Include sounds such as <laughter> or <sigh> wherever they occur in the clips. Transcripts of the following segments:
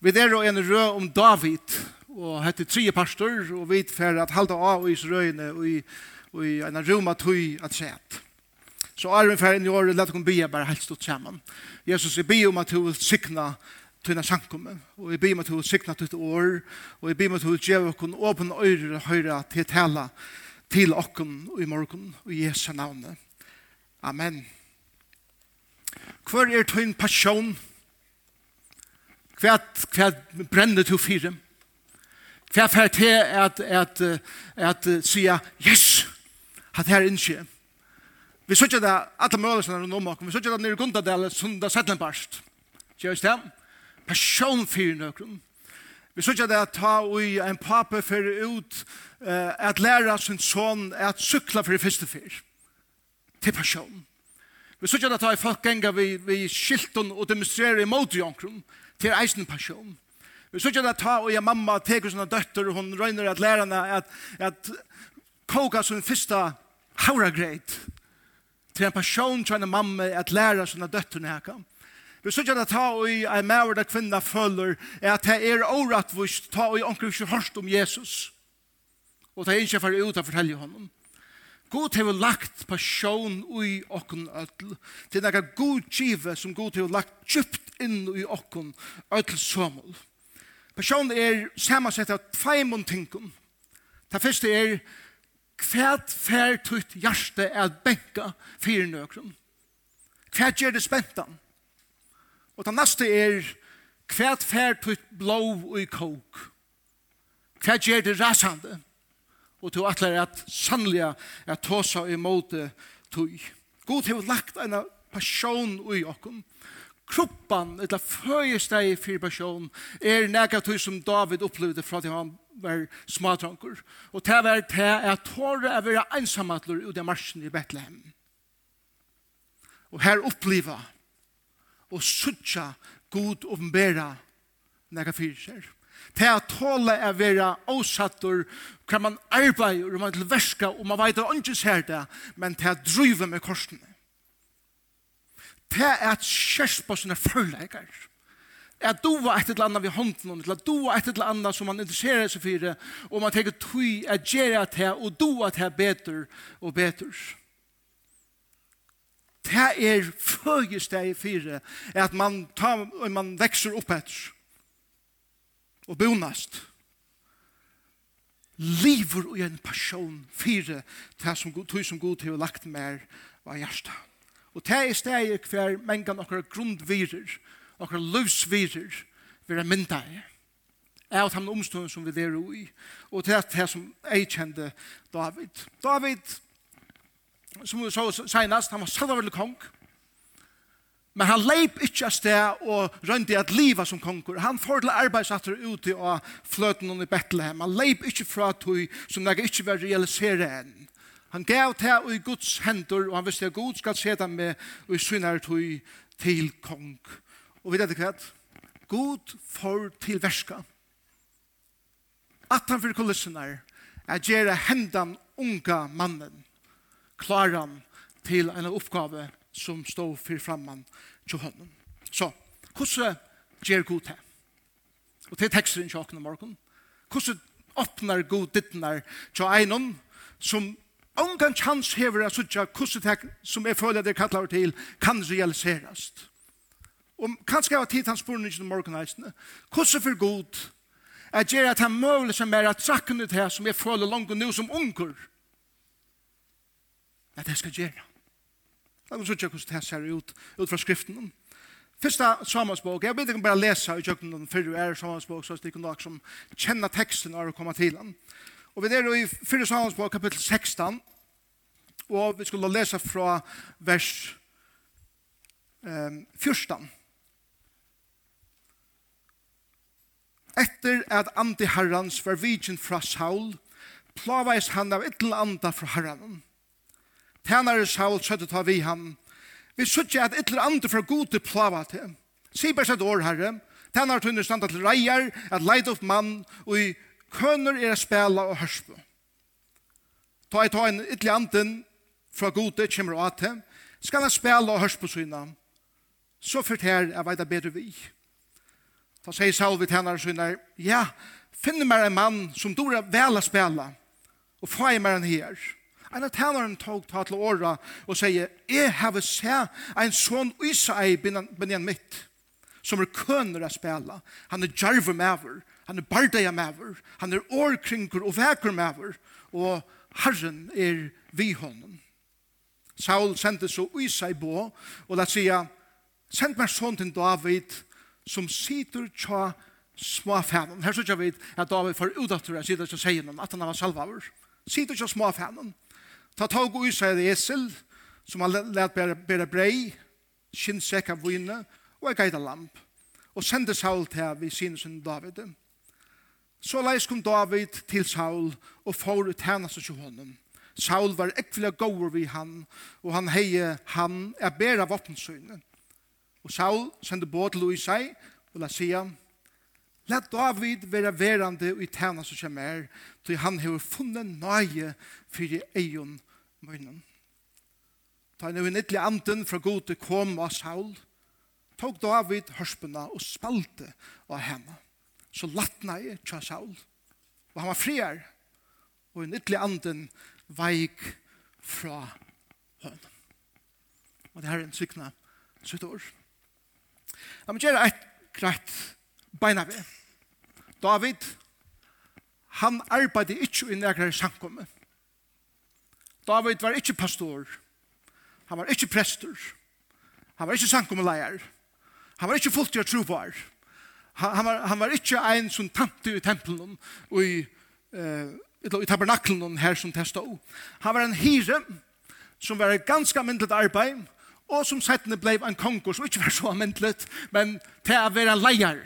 Vi er og en rød om David, og hette tre pastor, og vi fer at halda av i røyene og i, og i en rum at høy at sett. Så er vi fer inn i året, let kom bia bare helt stått sammen. Jesus, jeg bia om at du vil sikna tøyna sankummen, og jeg bia om at du vil sikna tøyt år, og jeg bia om at du vil gjøre okken åpen øyre og høyre til tala til okken i morgen, og i Jesu navnet. Amen. Hvor er tøyn passion? Hva, hva brenner du fire? Hva fer til at, at, at, at sier, yes, at her innskje. Vi sørger det, alle mølelsene rundt om oss, vi ikke det nere i Gundadelen, sunda setlenbarst. Sier vi stem? Person fire nøkron. Vi sørger det at ta ui en pape for ut, uh, at læra sin son, at sykla for fyrir første fyr. Til person. Vi sørger det at ta i folk enga vi, vi skilton og demonstrerer imot i omkron. Vi til eisen passion. Vi sier det ta og jeg mamma teker sånne døtter, og hun røyner at lærerne at, at koka sin første havragreit til en passion til en mamma at lære sånne døtter her. Vi sier det ta og jeg maver der kvinna føler at det er åretvist ta og jeg omkring ikke hørst om Jesus. Og det er ikke for ut å fortelle honom. God har lagt passion ui okkun öll til nekka god kive som God har lagt djupt inn i okkon, ødel somul. Personen er samansett av tveimund tingum. Det første er, kvært fær tutt hjerte er benka fyrir nøkron. Kvært gjør det spentan. Og det neste er, kvært fær tutt blå i kåk. Kvært gjør det rasande. Og to atler at sannlega er tåsa i måte tøy. God har lagt en passion i okken kroppan, etla føyesteg for person, er nega tog som David opplevde fra til han var smatranker. Og det var til at tåre er være ensamatler ut av marsjen i Bethlehem. Og her oppleva og suttja god åpenbæra nega fyrer. Til at tåle er være avsattor, kan man arbeider, og man tilverska, og man vet at han ikke ser det, men til at drive med korsene det er at kjærst på sine føleikar. At du var et eller annet ved hånden, eller du var et eller annet som man interesserer seg for, og man tenker tog at gjøre at og du at her bedre og bedre. Det er føgesteg for at man, tar, man vekser opp etter og bonast lever i en passion fire det som, som god til å lagt mer av hjertet. Og det er stedet hver menga noen grundvirer, noen løsvirer, vera mynda i. Er av den omstående som vi er i. Og det er det som jeg kjente David. David, som vi så senest, han var satt av kong. Men han leip ikke av sted og røndi at liva som konkur. Han får til arbeidsatter ute av fløten i Bethlehem. Han leip ikke fra tog som det ikke var realisere enn. Han gav til i Guds hendur, og han visste at Gud skal se dem med og i synar tog til kong. Og vet ikke hva? Gud får til verska. At han for kulissenar er gjerne hendan unga mannen klaran til en oppgave som står for framman til hånden. Så, hvordan gjør Gud det? Og til teksten i kjøkken om morgen. Hvordan åpner Gud dittnar til einon som ongan chans hever a suttja kusset hek som jeg føler det kallar til kan realiseras. Og kanskje jeg har tid hans spurning i morgenheisene. Kusset for god er gjer at han møvler som er at trakken ut her som jeg føler langt nu som unger. At jeg skal gjøre. La meg suttja kusset her ser ut, ut fra skriften. Fyrsta samansbok, jeg vet ikke bare lesa i kjøkken den fyrre er samansbok, så det er ikke noe som kjenner teksten når og kommer til den. Og vi er i 4 Samuelsbog kapittel 16, og vi skulle lese fra vers um, 14. Etter at Andi Herrans var vidjen fra Saul, plavais han av yttel anda fra Herranen. Tænare Saul søtte ta vi han. Vi søtte at yttel anda fra god til plava til. Sibar sett år, herre, tænare tunne standa til reier, at leid opp mann, og i Kønner er spela og hørspu. Ta i ta en ytli anden fra gode kommer og til, skal han spela og hørspu syna, så fyrt her er veida bedre vi. Da sier Salvi til henne syna, ja, finne meg en mann som dora vel å spela, og få meg en her. En av tænaren tog ta til åra og sier, jeg har sett en sånn isa ei binnan mitt som er kønner å spille. Han er djerve over, han er bardeia over. han er årkringer og veker maver, og Herren er vi honom. Saul sendte så i seg på, og la sija, send meg sånn til David, som sitter tja småfænen. Her sier vi at David får ut av turen, til ikke at han var salvaver. Sitter tja småfænen. Ta tag og i seg det esel, som han let bære brei, skinnsekk av vine, og ei geita lamp, og sende Saul til vi sinne sin David. Så leis kom David til Saul og får tænast til honom. Saul var ekvile gåur vi han, og han heie han er bæra våpensynet. Og Saul sendte båt til Luisai og la sia, La David være verande i tæna som kommer, til han har funnet nøye for egen munnen. Ta en uennittlig anden fra gode kom av Saul, tok David hørspuna og spalte av henne. Så latna i tja Saul. Og han var friar. Og i ytterlig anden veik fra hønen. Og det her er en sykna sitt år. La meg gjøre et greit beina ved. David, han arbeidde ikke i nærkere samkomme. David var ikke pastor. Han var ikke prester. Han var ikke samkommeleier. Han var ikke fullt til å tro på her. Han, var, han var ikke en som tante i tempelen og i, eh, i tabernaklen her som testa. Han var en hyre som var et ganske myndelig arbeid og som settene ble en kongo som ikke var så myndelig, men til å være en leier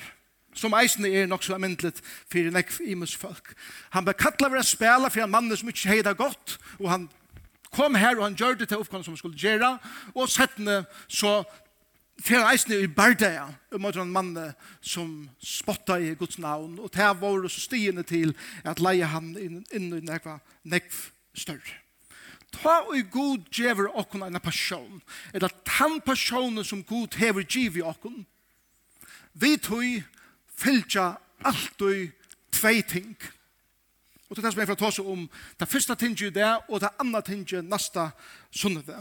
som eisene er nok så amendlet for nekv imus folk. Han ble kattlet ved å spela for en mann som ikke heida godt, og han kom her og han gjør det til oppgående som han skulle gjøre, og settene så Fyrir eisne i Bardea, um en mann som spotta i Guds navn, og det var så stigende til at leie han inn, inn i nekva nekv større. Ta og god gjever okkon en passion, eller tan passionen som god hever givi okkon, vi tog fylgja og tvei ting. Og det er det som jeg får ta seg om det første tinget i det, og det andre tinget neste sunnet det.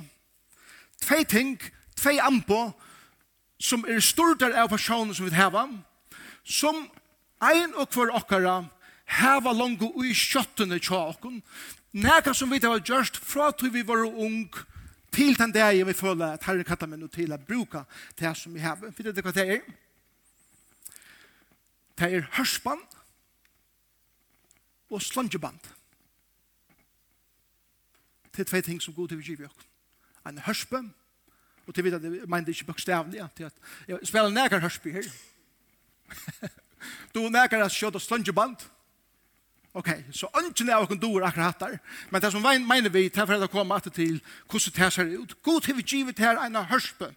Tvei ting, tvei anpå, som er stort av personen som vi hava, som ein og hver okkara hava langt ui kjøttene tja okkun, nekka som vi har gjørst fra til vi var ung, til den dag vi føler at herre kattar meg og til å bruka det som vi har. Vet du hva det er? Det er hørsband og slangeband. Det er tve ting som god til vi giver okkun. En hørsband Og til vidt at jeg mener ikke bokstavlig, ja, til at jeg spiller nægar hørsby her. <laughs> du nægar at skjøt og slunge band. Ok, så ønsken er åkken doer akkurat der. Men det som mener vi, det er for at komme alltid til hvordan det ser ut. God til vi givet her en hørsby.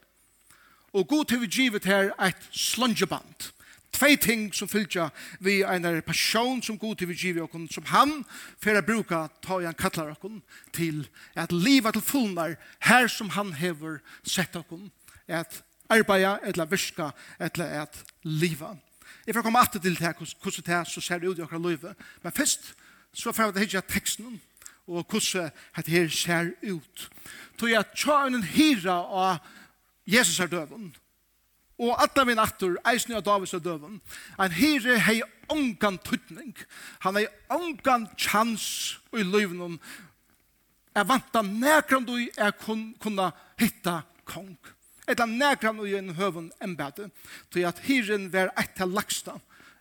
Og god til vi givet her et slunge band tvei ting som fylltja vi einar passion som god til vi givi okon, som han fyrir a bruka ta i han kallar okon til at liva til fullnar her som han hever sett okon, at arbeida, etla virka, etla at liva. Jeg får komme alltid til det her, hvordan det er så ser det ut i okra løyve. Men først, så får vi hitja teksten, og hvordan det her ser ut. Så jeg tja en hira av Jesus er døven, Og alla min attor, eisen av Davids og døven, en hire hei ongan tuttning, han hei ongan chans i løyvnum, jeg vanta nekran du er kun, kunna hitta kong. Etla nekran du en høven embede, til at hiren var etta laksta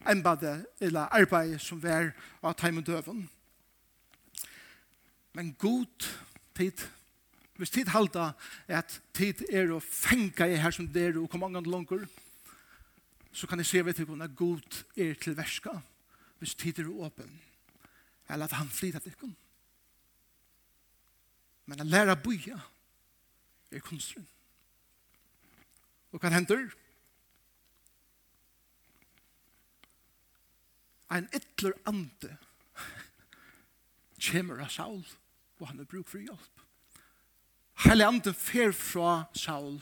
embede, eller arbeid som var av teimen døven. Men god tid hvis tid halda at tid er å fenga i her som dere og kom angan langer, så kan jeg se vet ikke at god er til verska hvis tid er åpen. Eller at han flyr til dere. Men å lære boja er kunstren. Og hva hender? Ein ytler ante kommer av Saul, og han har bruk for hjelp. Hele ande fer fra Saul,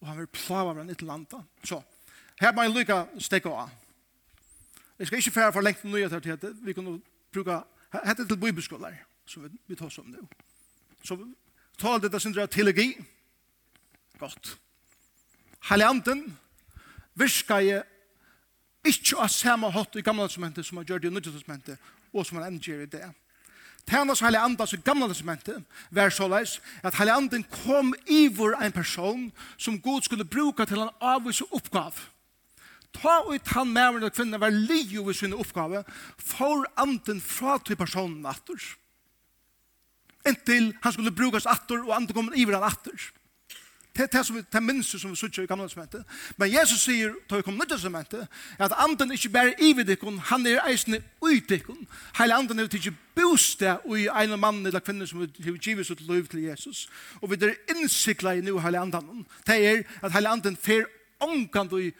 og han vil plava med til landa. Så, her må jeg lykka stekke av. Jeg skal ikke fære for lengt nøye til at vi kan bruka, hette til bibelskolar, som vi, vi tar som nu. Så, tal dette sindra teologi, godt. Heilig anden virka jeg ikke av samme hatt i gamle testamentet som han gjør det i nødvendig testamentet, og som han endger i det. Tænas heilig andas i gamla testamentet var såleis at heilig anden kom ivor en person som Gud skulle bruka til en avvis oppgav. Ta ut han mæren og kvinna var lio i sin oppgave for anden fra til personen atter. Inntil han skulle brukas atter og anden kom ivor han atter. Det er det som vi, det minste som vi sier i gamle testamentet. Men Jesus sier, da vi kommer nødt testamentet, at anden ikke bare i vid ikon, han er eisende ut ikon. Hele anden er ikke bostad i en mann eller kvinne som har givet sitt liv til Jesus. Og vi er innsikla i nu hele anden. Det er at hele anden fer omkant i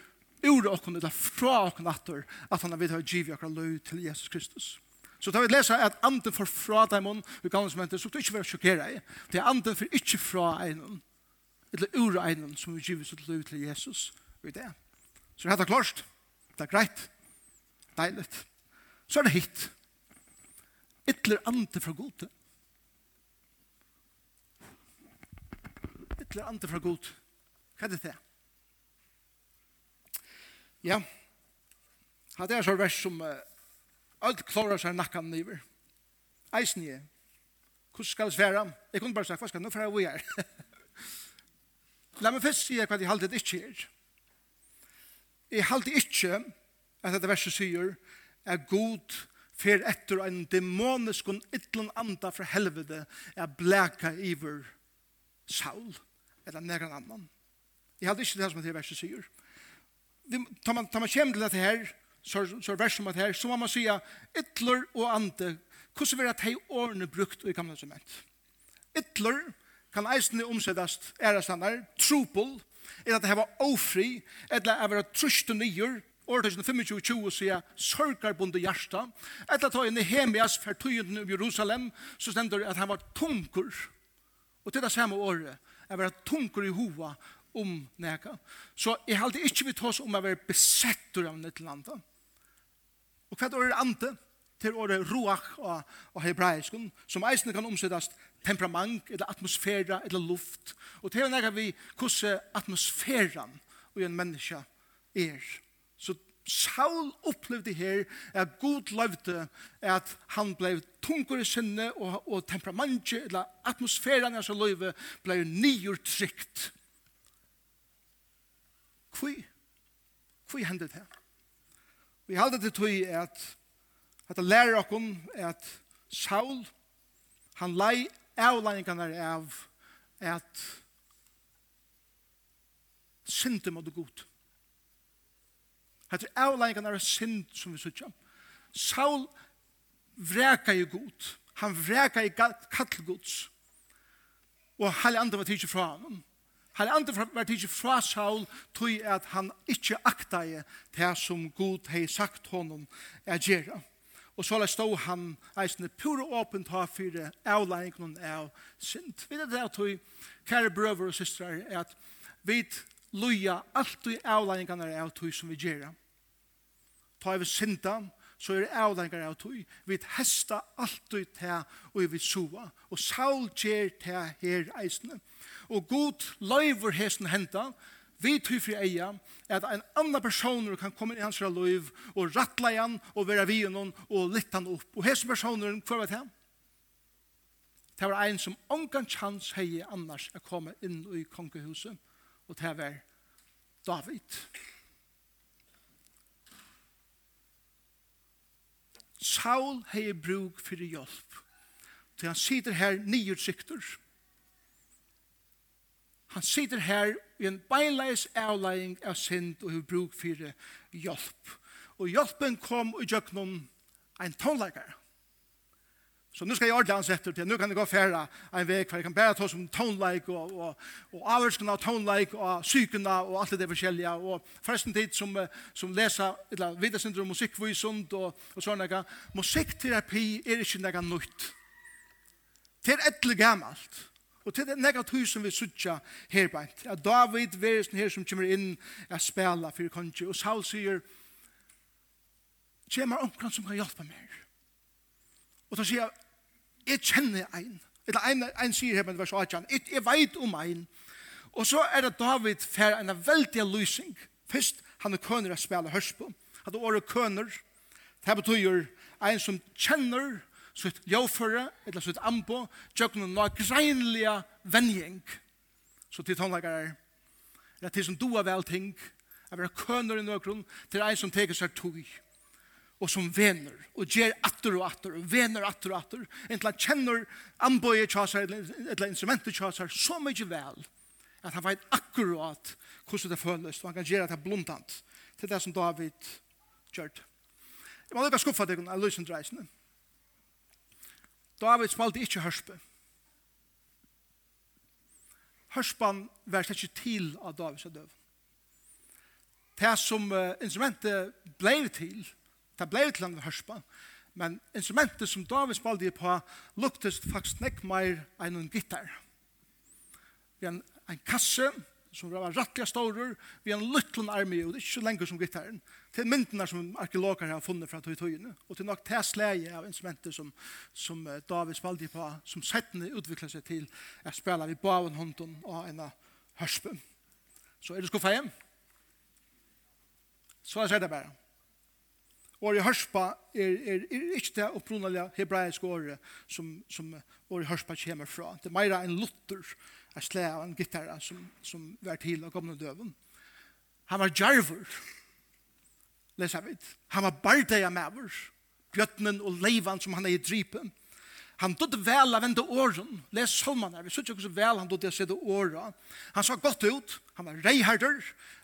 ur okken, eller fra okken atter, at han har vidt har givet akkurat liv til Jesus Kristus. Så da vi leser at anden får fra dem i gamle testamentet, så kan du ikke være sjokkeret. i. Det er anden får ikke fra en eller ur uregnen som vi giver sitt liv til Jesus i det. Så det er klart. Det er greit. Deiligt. Så er det hit. Ytler ante fra gode. Ytler ante fra gode. Hva er det det? Ja. Det er så vers som uh, alt klarer seg nakkan niver. Eisen i. Hvordan skal det svære? Jeg kunne bare sagt, hva skal det? Nå fra jeg hvor jeg <laughs> er. La meg først si hva jeg halte det ikke er. Jeg halte ikke at dette verset sier er god fer etter en dæmonisk og ytlen anda fra helvede er blæka iver Saul eller negran annan. Jeg halte ikke det som det verset sier. Tar man, tar man kjem til dette her, så, så verset om dette her, så må man sige ytler og ande, hvordan vil at hei årene brukt i gamle testament? Ytler kan eisne omsettast ærestannar, trupol, er at det var ofri, eller at det var og nyer, årtusen 25-20 sier sørgarbunde hjärsta, eller at det Nehemias Nehemias fertøyenden i Jerusalem, så stendur at han var tunkur, og til det samme året, at var tunkur i hova om neka. Så jeg halte ikke vi tås om at vi besettur av nytt landa. Og hva er det andre? til året ruach og, og hebraisk, som eisene kan omsettes temperament, eller atmosfæra, eller luft. Og til å vi hvordan atmosfæren og en menneske er. Så Saul opplevde her at Gud løvde at han ble tungere sinne og, og temperamentet, eller atmosfæren i hans løyve, ble nyer trygt. Hvor? Hvor hendet det? Vi hadde det tog at Hetta lærer okkum at Saul, han lei avleiningarna av at syndum og god. Hetta avleiningarna av synd som vi søkja. Saul vreka i god. Han vreka i kattelgods. Og halli andre var tidsi fra honom. Halli andre var tidsi fra Saul tog at han ikkje akta i det som god hei sagt honom er gjerra. Og så stå han eisne pure åpent ha fire avleggingen av synd. Vi vet det at vi, kære brøver og systrar, er at vi loja alt i avleggingene av tog som vi gjør. Ta vi synda, så er det av tog. Vi hesta alt i til og vi sova. Og saul gjør til her eisne. Og god løyver hesten hentan, Vi tror for eia at en annan person kan komme inn i hans liv og rattla igjen og være vi noen og lytte han opp. Og hese personer, hva var det? Det var en som ångan chans hei annars å komme inn i kongehuset og det var David. Saul hei bruk for hjelp. Så han sitter her nye utsikter. Han sitter her i en beinleis avleiing av synd og har bruk for hjelp. Og hjelpen kom i jøknum en tonleikar. Så nu skal jeg ordentlig ansette til. Nu kan jeg gå færa en vek, for jeg kan bare ta som tonleik og, og, og avhørskene av tonleik og sykene og alt det forskjellige. Og forresten tid som, som leser, eller videre synder om musikkvisund og, og sånne. Musikkterapi er ikke noe nytt. Det er etter gammelt. Og til det negativ som vi sutja her beint, at David versen her som kommer inn er spela for kongi, og Saul sier, kjemar omkran som kan hjelpa meg. Og da sier jeg, jeg kjenner ein, eller ein, ein sier her, men vers 18, jeg, jeg veit om ein, og så er det David fer en veldig lysing, først han er kønner er spela hørs på, at det året det betyr ein som kjenner, sitt ljåføre, eller sitt ambo, tjøkken noe greinlige vending. Så til tonelager er, det er til som du har vel ting, er være køner i nøkron, til en som teker seg tog, og som vener, og gjer atter og atter, og vener atter og atter, inntil han kjenner amboet tjøsar, eller instrumentet tjøsar, så mykje vel, at han vet akkurat hvordan det føles, og han kan gjøre det blundant til det som David gjør. Jeg må lukka skuffa deg, jeg løsner dreisene. David spalte ikke hørspe. Hørspan var slett ikke til av Davids døv. Det som uh, instrumentet ble til, det ble til han hørspan, men instrumentet som David spalte på luktes faktisk nekk mer enn en gitar. Det er en, en kasse, som var rattliga stårer, vi har en liten armé, og det er ikke så lenge som gitarren, til myndene som arkeologer har funnet fra tog og til nok til slæge av instrumenter som, som David spalte på, som settene utviklet seg til å spille ved baven hånden og en hörspen Så er det skuffa hjem? Så er det bare. i hørspa er, er, er ikke det opprunalige hebraiske året som, som året hørspa kommer fra. Det er mer en lutter en slæ av en gitarra som, som var til av gamle døven. Han var djarver, leser vi. Han var bardeia maver, bjøtnen og leivan som han er i drypen. Han dødde vel av enda åren. Les solman her. Vi synes ikke så vel han dødde av sida åra. Han sa godt ut. Han var reiherder.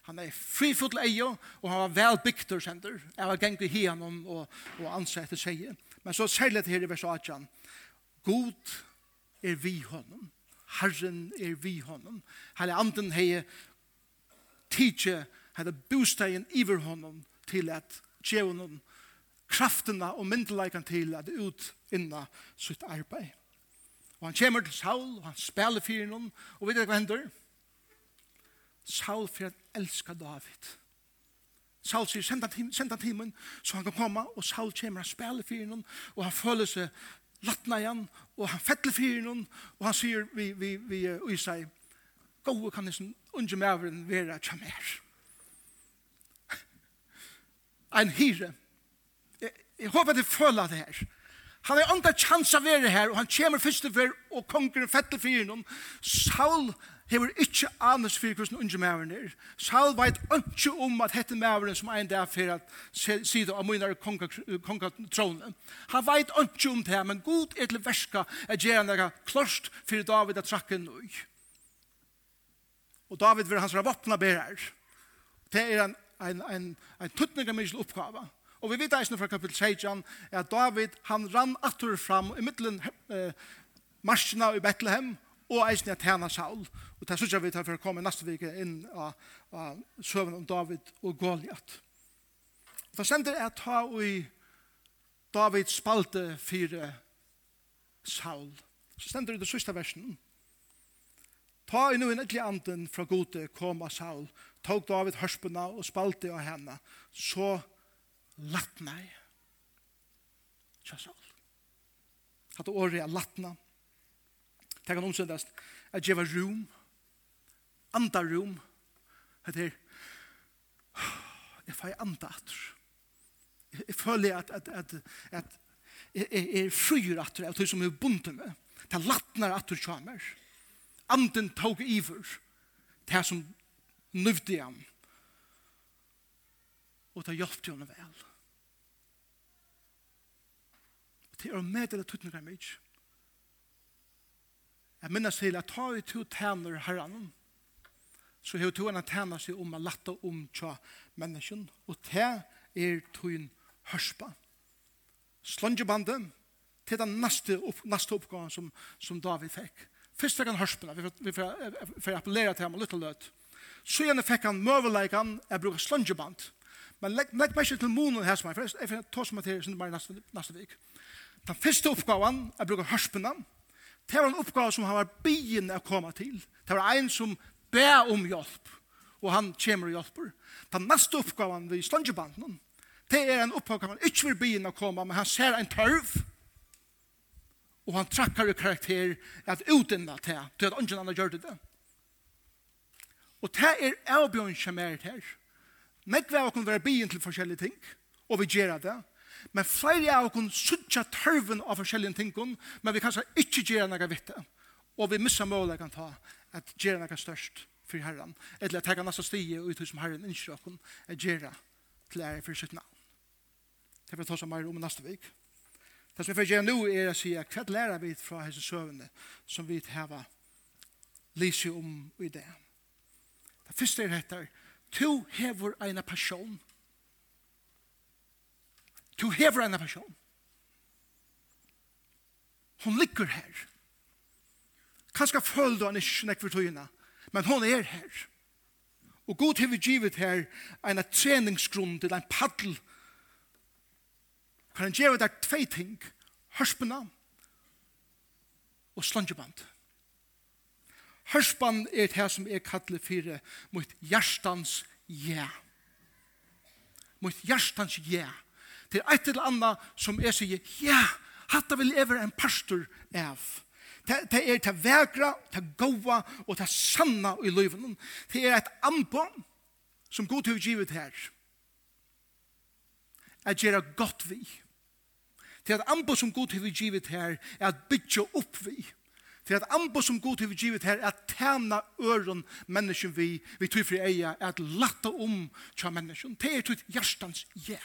Han er frifotla eio. Og han var vel bygter sender. Jeg var gengur i hianon og, og ansett etter seg. Men så særlig her i vers 18. God er vi honom Herren er vi honom. Hele anden hei tidsje, hele bostegen iver honom til at djevnen kraftena og myndeleikan til at ut inna sitt arbeid. Og han kommer til Saul, og han spiller fyrir noen, og vet du hva hender? Saul fyrir at elska David. Saul sier, send han timen, så han kan komme, og Saul kommer og spiller fyrir noen, og han føler seg latna igjen, og han fettler fyrir noen, og han sier vi, vi, vi, og i seg, gode kan nesten unge mæveren være tjamer. En hyre. Jeg, jeg håper at jeg føler det her. Han har ånda chans av være her, og han kommer først til og konger fettel for gjennom. Saul hever ikkje anus for hvordan unge maveren er. Saul veit ikkje om at hette maveren som ein dag for at sida av munar kongatrone. Han veit ikkje om det, men god er til verska at gjør nega klost klart David at trakken nøy. Og David vil hans våpna berar. Det er en, en, en, en tuttninga mykje oppgave. Og vi vet eisen fra kapitel 16 at David, han rann atur fram i middelen eh, marsjina i Bethlehem og eisen at tjena Saul. Og det synes vi tar for å komme neste vike inn av, av søvn om David og Goliath. Og det sender jeg ta i David spalte fire Saul. Så sender det i det siste versen. Ta i nu en eklig anden fra gode kom av Saul, tog David hørspuna og spalte av henne, så latna i. Tja sjálf. Hatt året er latna. Det kan omsendast at djeva rum, anda rum, hette er. jeg fai anda atur. Jeg føler at, at, at, at jeg er fryr atur av tog som er bunden med. Det latnar atur tjamer. Anden tog iver. Det som nøvde igjen og ta hjelp til henne vel. Og det er å meddele tuttninger mye. Jeg minnes til at ta i to tæner herren, så har to henne tæner seg om å lette om tja mennesken, og det er tøyen hørspa. Slåndjebandet, til den neste, opp, neste oppgaven som, som David fikk. Først fikk han hørspene, vi får, appellere til ham og lytte løt. Så gjerne fikk han møveleikene, jeg bruker slungeband. Men legg, legg meg ikke til munen her som er, for jeg finner tås meg til sin bare neste, neste vik. Den første oppgaven, jeg bruker hørspene, det var en oppgave som han var byen å komme til. Det var en som ber om hjelp, og han kommer og hjelper. Den neste oppgaven ved slangebanden, det er en oppgave som han ikke vil byen å komme, men han ser en tørv, og han trakker i karakter at utinna til, til at ungen han har gjort det. Og det er avbjørn som er her. Nekve av okkur vera byen til forskjellige ting, og vi gjør det. Men flere av okkur suttja tørven av forskjellige ting, men vi kanskje ikke gjør noe vitt det. Og vi missar kan ta at gjør noe størst for Herren, eller at jeg kan nasa stige ut som Herren innskjer okkur, at gjør til ære for sitt navn. Det vil ta seg mer om neste vik. Det som vi får gjøre nå er å si hva lærer vi fra hese søvende som vi har lyset om i det. Det første er dette, Tu hever eina passion. Tu hever eina passion. Hon ligger her. Kanskje føler du han ikke nekk for tøyene, men hon er her. Og god hever givet her eina treningsgrunn til en paddel. Kan han gjøre der tvei ting, hørspena og slangeband. Hørspann er det som jeg kallar fyrir mot hjertans ja. Mot hjertans ja. Det er eit eller annet som jeg sier, ja, hatt vil jeg være en pastor av. Det, er til vegra, til goa og til sanna i løyven. Det er et ambo som god til å givet her. At gjøre godt vi. Det er et ambo som god til å givet her er at bytja opp vi til at ambo som god til vi givet her er at tæna øren menneskjen vi, vi tog fri eia, er at latta om tja menneskjen. Det er tog hjertans ja.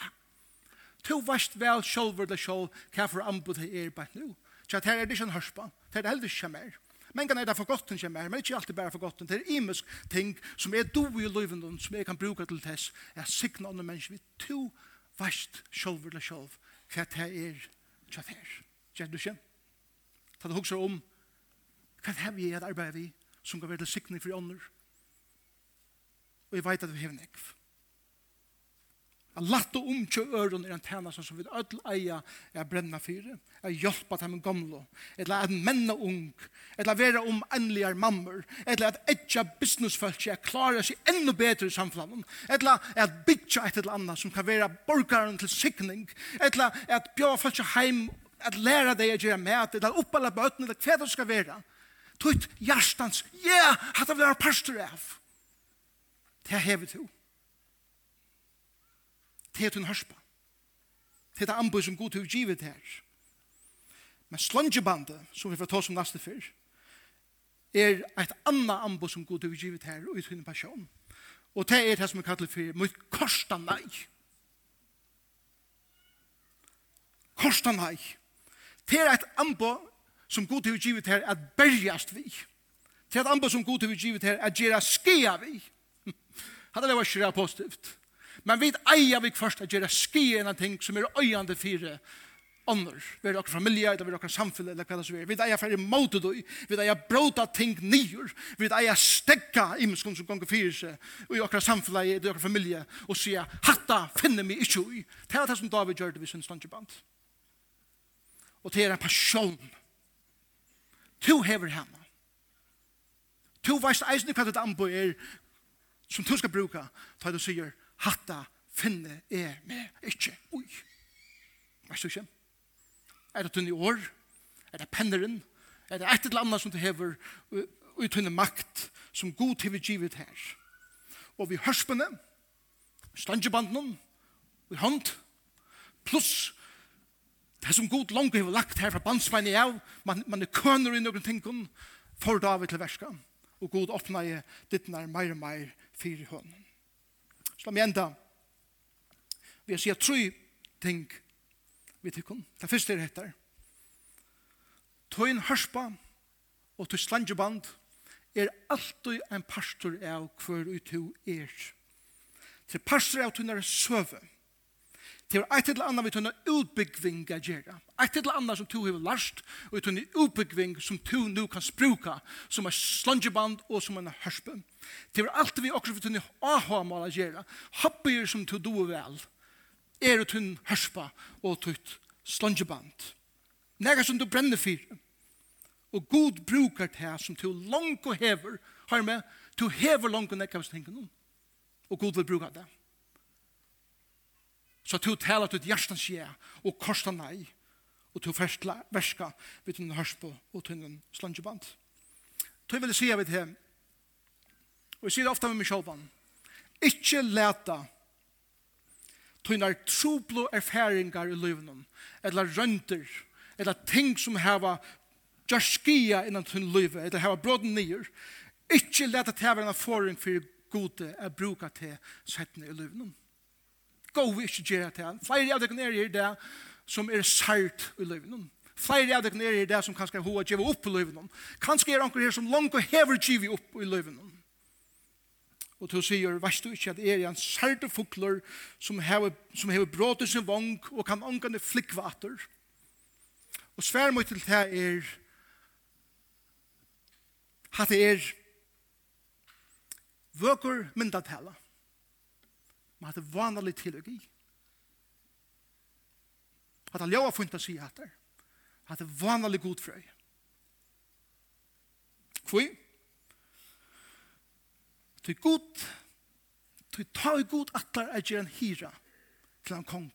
To vast vel sjolver det sjol, hva for ambo det er bare nu. Tja, det er det ikke en hørspa, det er det heller ikke mer. Men kan er det for godt enn kjemmer, men ikke alltid bare for godt enn. Det er imisk ting som er do i løyvendun, som jeg kan bruke til tess, er signa andre mennesker vi to vast sjolver det sjol, hva det er tja fer. Kjær du kjem? Ta det hugsa om Hva har vi et arbeid vi som kan være til sikning for ånder? Og jeg vet at vi har nekv. Jeg latt og omkjø øren er en tjeneste som vi ødel eier jeg brenner for. Jeg hjelper dem gamle. Eller at menn og ung. Eller være om endelige mammer. Eller at etja businessfolk er klarer seg enda bedre i samfunnet. Eller at bytja et eller annet som kan være borgaren til sikning. Eller at bjør folk heim at læra deg å gjøre med, eller oppalda bøtene, eller hva det skal være tutt hjertans, ja, yeah, hatt av det er pastor av. Det er hevet to. Det er tunn hørspa. Det er det anbud som god til å givet her. Men slungebandet, som vi får ta som neste fyr, er et annet anbud som god til å givet her, og i passion. Og det er det som vi kallar for mot korsta nei. Korsta nei. Det er et anbud som god til å givet her at bergjast vi. Til at anbo som god til å givet her at gjera skia vi. Hadde det var skjera positivt. Men vi eier vi først at gjera skia en av ting som er øyande fire ånder. Vi er okra familie, eller vi er okra samfunn, eller hva det så er. Vi eier færre måte du, vi eier bråta ting nyer, vi eier stekka imeskon som gonger fyrir seg, og i okra samfunn, i okra familie, og sier, hatta finner vi ikke ui. Det er det som David gjør det vi sin stondjeband. Og det er en passion, to hever henne. To veist eisen hva det anbo er som to skal bruka, ta du sier, hatta finne er med ikkje ui. Veist du ikkje? Er det tunne i år? Er det penneren? Er det et eller annet som du hever ui tunne makt som god til vi givet her? Og vi hørspene, stangebanden, vi hånd, pluss Det som god langt har lagt her fra bandsvein i av, man, man er køner i noen ting, for David til verska, og god åpna i dittnar meir og meir fyrir høn. Så la meg enda, vi sier tru ting vi tykker, Det første er etter, tøyn hørspa og tøy slangeband er alltid en pastor av hver ut er. Til pastor av tøynar søve, Det er eit eller annet vi tunne utbyggving a gjerra. Eit eller annet som tu hever larst, og vi tunne utbyggving som tu nu kan spruka, som er slangeband og som er hørspe. Det er alt vi også vi tunne aha mal a gjerra. Hoppir som tu doer vel, er du tunne hørspa og tutt slangeband. Nega som du brenner fyr, Og god brukar det som tu langt og hever, har med, tu hever langt og nekka hos tenken. Og god vil bruka det. Så du taler til hjertens skje, og kosta nei, og du færsla verska vid den hørspo og tunnen slangeband. Du vil si av det og jeg sier det ofte med meg selv, ikke leta tunnar trublo erfaringar i løvnum, eller rønter, eller ting som heva jarskia innan tunn løyve, eller heva bråden nyer, ikkje leta til hava en erfaring for gode er bruka til settene i løvnum. Gå vi ikke gjøre til her. Flere av dere nere er det som er sært i livet. Flere av dere nere er det som kanskje er har gjøre opp i livet. Kanskje er anker her som langt og hever gjøre opp i livet. Og til å si, veis du ikke at er en sært fukler som hever, som hever brått i sin vong og kan angane flikkvater. Og svær mot til det er at det er vøker myndatala. Men at det er vanlig teologi. At det er å funnet å si etter. At det er vanlig god frøy. Hvor? Til god, til ta i god atler er gjerne hira til en kong.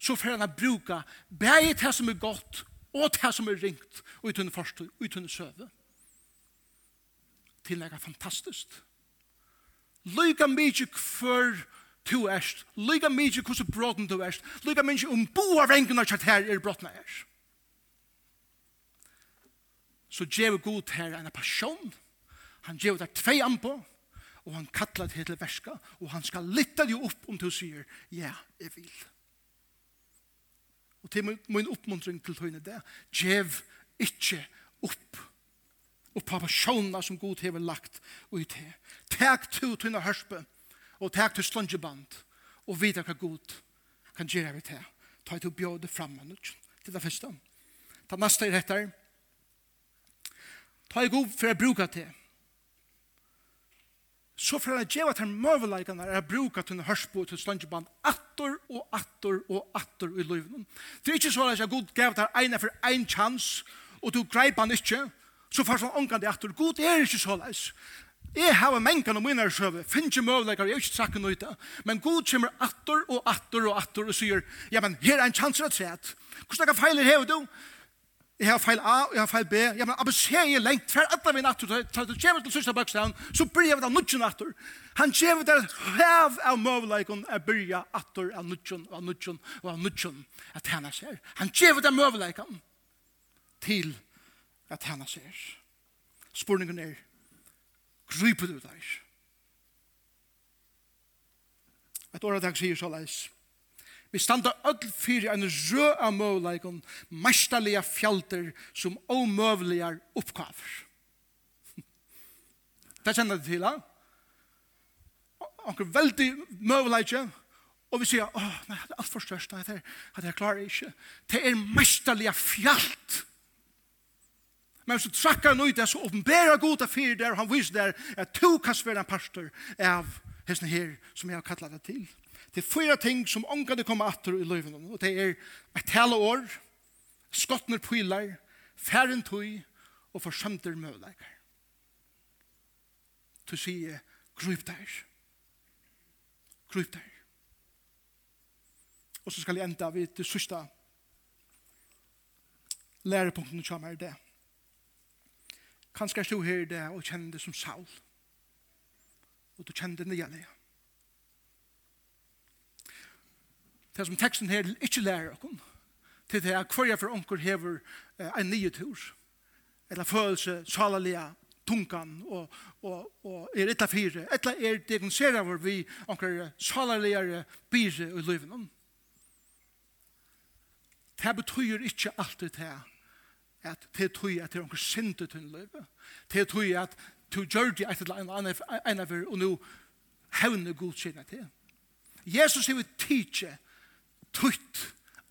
Så får han bruka bæg det som er godt og det som er ringt og i forstå, og søve. Til det er fantastisk. Fantastisk Lyga mykje kvar tu erst. Lyga mykje hvordan bråten tu erst. Lyga mykje om bo av rengene kjart her er bråtene erst. Så djev god her en passion. Han djev der tvei anpå. Og han kallar det til verska. Og han skal lytta det opp om du sier, ja, jeg vil. Og til min oppmuntring til tøyne det, djev ikke opp og på personer som god hever lagt ut til. Takk til tunne hørspe, og takk til slungeband, og vite hva god kan gjøre vi til. Ta til å bjøde frem til det første. Ta neste er etter. Ta i god for å bruke til. Så for å gjøre til møveleikene er å bruke til hørspe og til slungeband atter og atter og atter i livet. Det er ikke så at jeg god gav til ene for en chans, og du greip han ikke, og så får han ångan det etter. God er ikke så leis. Jeg har mengen om mine søve, finner ikke møvleikere, jeg har ikke sagt noe ut Men God kommer atter og atter og atter og sier, ja, men her er en chanser at sett. Hvordan er feiler her du? Jeg har feil A, jeg har feil B. Ja, men ABC er lengt. for etter vi natter, så det kommer til sørste bøkstaven, så blir jeg da nudgen natter. Han kommer til hev av møvleikon er byrja atter av nudgen, av nudgen, av nudgen, at han er ser. Han kommer til møvleikon til møvleikon at tæna seg er. Spurningen er, gryper du deg? Et året jeg sier så leis. Vi standa öll fyrir en rø av møvleikon, mestalige fjalter som omøvlegar oppkaver. Det <laughs> kjenner det til, ja? Anker veldig møvleikje, og vi sier, åh, nei, det er alt for størst, det er, det er klar ikke. Det er mestalige fjalt. Men så trakkar han ut det, så åpenbærer god av fyr der, han viser der, at to kan være en pastor av hesten her, som jeg har kattlet det til. Det er fyra ting som ångan det kommer atter i løyven, og det er et tale år, skottner pylar, færen tøy, og forsømter mødleikar. Du sier, grup der. Grup der. Og så skal jeg enda vid det sørste lærepunkten som er det. Kanskje er du her i det og kjenner det som Saul. Og du kjenner det nye leia. Det som teksten her ikke lærer oss, til det er hver jeg for onker hever en nye tur, eller følelse, salalia, tunkan, og, og, og er etter fire, etter er diagnoserer hvor vi onker salaliere bise i løyven. Det betyr ikke alltid det at det er tøy at det er onker synd i tøyn løyve. Det er tøy at du gjør det etter en annet av og nå hevne godkjenne til. Jesus er vi tidsje tøyt,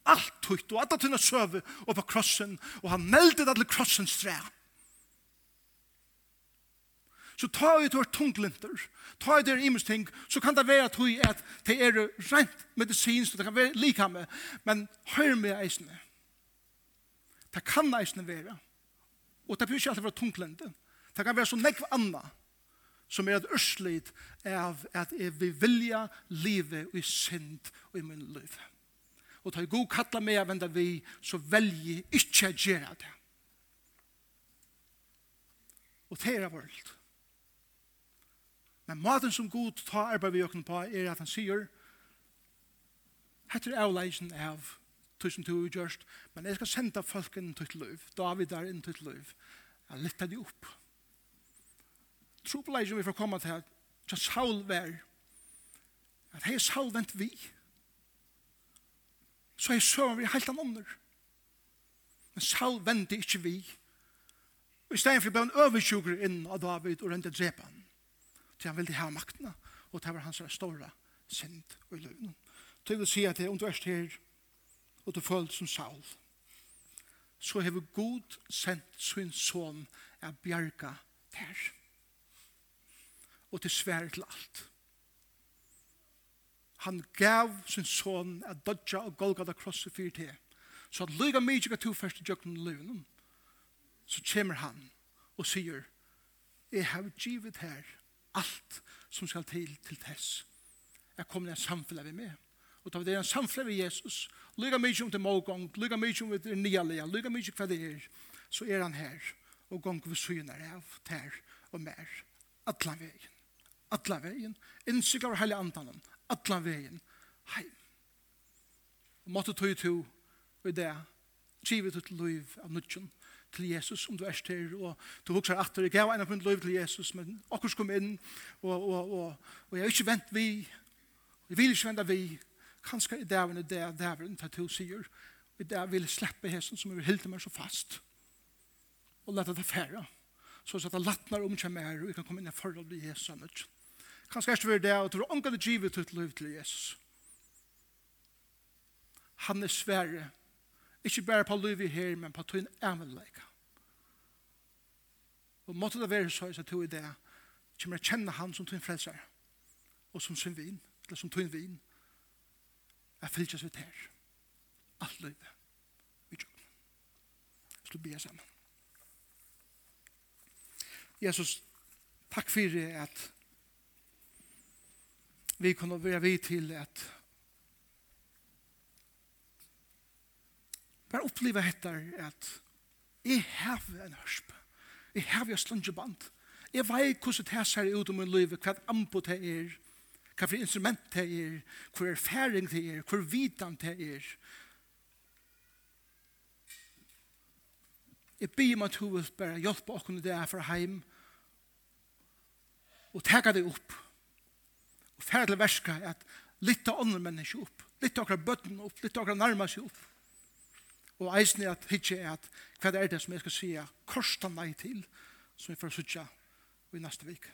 alt tøyt, og alt tøyna søve opp på krossen, og han meldet alle krossen stræ. Så ta vi tøyr tunglinter, ta vi tøyr imens ting, så kan det være tøy at det er rent medisinsk, det kan være lika med, men Hør med eisene. Det kan eisne være. Og det blir ikke alltid være tunglende. Det kan være så nekv anna som er et ørslid av at jeg vil vilja livet og i synd og i min liv. Og ta i god kattla meg av enda vi, så velje ikke å gjøre det. Og det er vårt. Men maten som god tar arbeid vi åkne på er at han sier, hette er avleisen av tog som tog gjørst, men jeg skal sende folk inn til liv, David er inn til liv. Jeg lytter de opp. Trobeleisen vi får komme til at så Saul vær, at hei Saul vent vi, så er søren vi helt annet. Men Saul vent ikke vi. Og i stedet for ble han oversjukker inn av David og rente drepe han. Til han ville ha maktene, og det var hans store synd og løgn. Til å si at det er underst her, og du føler som Saul, så har god sendt sin son av bjerga der. Og til svære til alt. Han gav sin son av dodja og Golgata krosset fyrir til. Så at lyga mykje gav to første jøkken i så kommer han og sier, jeg har givet her alt som skal til til tess. Jeg kommer til samfunnet med meg og ta det er en samfunn ved Jesus, lykke mye om til målgång, lykke mye om til leia, lykke mye hva det er, så er han her, og gong vi synar av, ter og mer, atlan vegin, atlan vegin, innsikker av heilig andanen, atlan vegin, hei. Og måtte tog to, og det, trivet ut liv av nudgen, til Jesus om du er styr, og du husker at jeg gav en av min liv til Jesus, men akkurat kom inn, og, og, og, og jeg har ikke vent vi, jeg vil ikke vente vi, kanskje i dæven er det dæven til to sier, i dag vil slippe hesten som er helt meg så fast, og lette det fære, så at det lattner om seg mer, og vi kan komme inn i forhold til Jesus annet. Kanskje er det det, og tror ångene givet ut liv til Jesus. Han er svære, ikke bare på liv i her, men på tøyen ævenleika. Og måtte det være så, så tror jeg det, kommer jeg kjenne han som tøyen frelser, og som sin vin, eller som tøyen vin, Jeg fylkes seg her. Alt løyve. Vi tjokk. Jeg skulle be sammen. Jesus, takk for at vi kunne være vi til at bare oppleve etter at jeg har en hørsp. Jeg har en slungeband. Jeg vet hvordan det ser ut om min liv, hva anbud det er hva for instrument det er, hva erfaring det er, hva vidan det er. Jeg ber meg til å bare hjelpe åkken det er fra heim og teka det opp og færre til verska at litt av andre mennesker opp, litt av akkurat bøtten opp, litt av akkurat nærmer seg opp. Og eisen er at hitje er at hva er det som jeg skal sige korsta nei til som jeg får sutja i neste vik.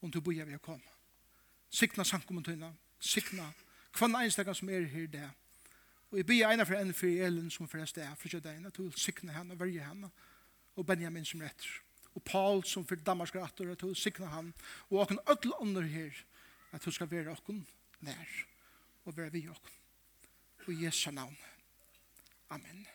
Om du bor jeg vil komme. Sikna sankum tøyna, sikna kvann einstakar som er her det. Og jeg blir eina for enn for Elin som forrest er for kjøddein, at du vil sikna henne, verje henne, og Benjamin som retter. Og Paul som for Danmark retter, at du vil sikna han, og åkken ødel under her, at du skal være åkken nær, og være vi åkken. Og Jesu navn. Amen.